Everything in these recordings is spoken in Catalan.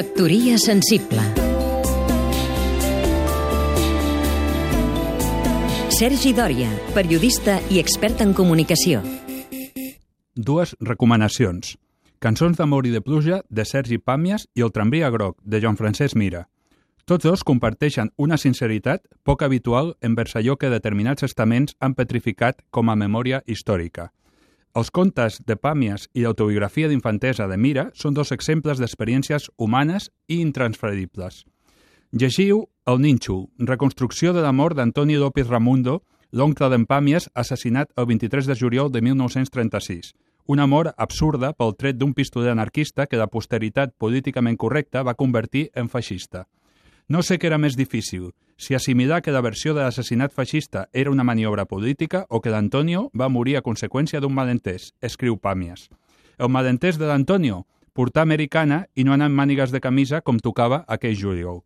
Factoria sensible Sergi Dòria, periodista i expert en comunicació. Dues recomanacions. Cançons d'amor i de pluja de Sergi Pàmies i El tramvia groc de Joan Francesc Mira. Tots dos comparteixen una sinceritat poc habitual envers allò que determinats estaments han petrificat com a memòria històrica. Els contes de Pàmies i l'autobiografia d'infantesa de Mira són dos exemples d'experiències humanes i intransferibles. Llegiu El Ninxo, reconstrucció de la mort d'Antoni López Ramundo, l'oncle d'en Pàmies, assassinat el 23 de juliol de 1936. Una mort absurda pel tret d'un pistoler anarquista que la posteritat políticament correcta va convertir en feixista. No sé què era més difícil, si assimilar que la versió de l'assassinat feixista era una maniobra política o que l'Antonio va morir a conseqüència d'un malentès, escriu Pàmies. El malentès de l'Antonio, portar americana i no anar amb mànigues de camisa com tocava aquell juliol.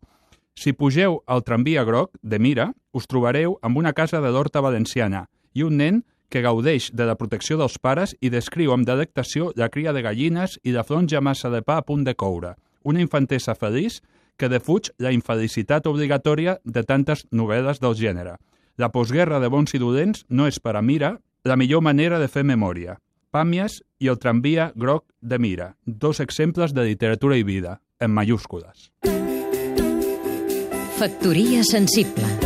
Si pugeu al tramvia groc de Mira, us trobareu amb una casa de l'horta valenciana i un nen que gaudeix de la protecció dels pares i descriu amb delectació la cria de gallines i la fronja massa de pa a punt de coure. Una infantesa feliç que defuig la infelicitat obligatòria de tantes novel·les del gènere. La postguerra de bons i dolents no és per a Mira la millor manera de fer memòria. Pàmies i el tramvia groc de Mira, dos exemples de literatura i vida, en mayúscules. Factoria sensible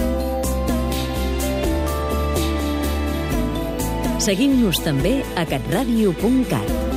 Seguim-nos també a catradio.cat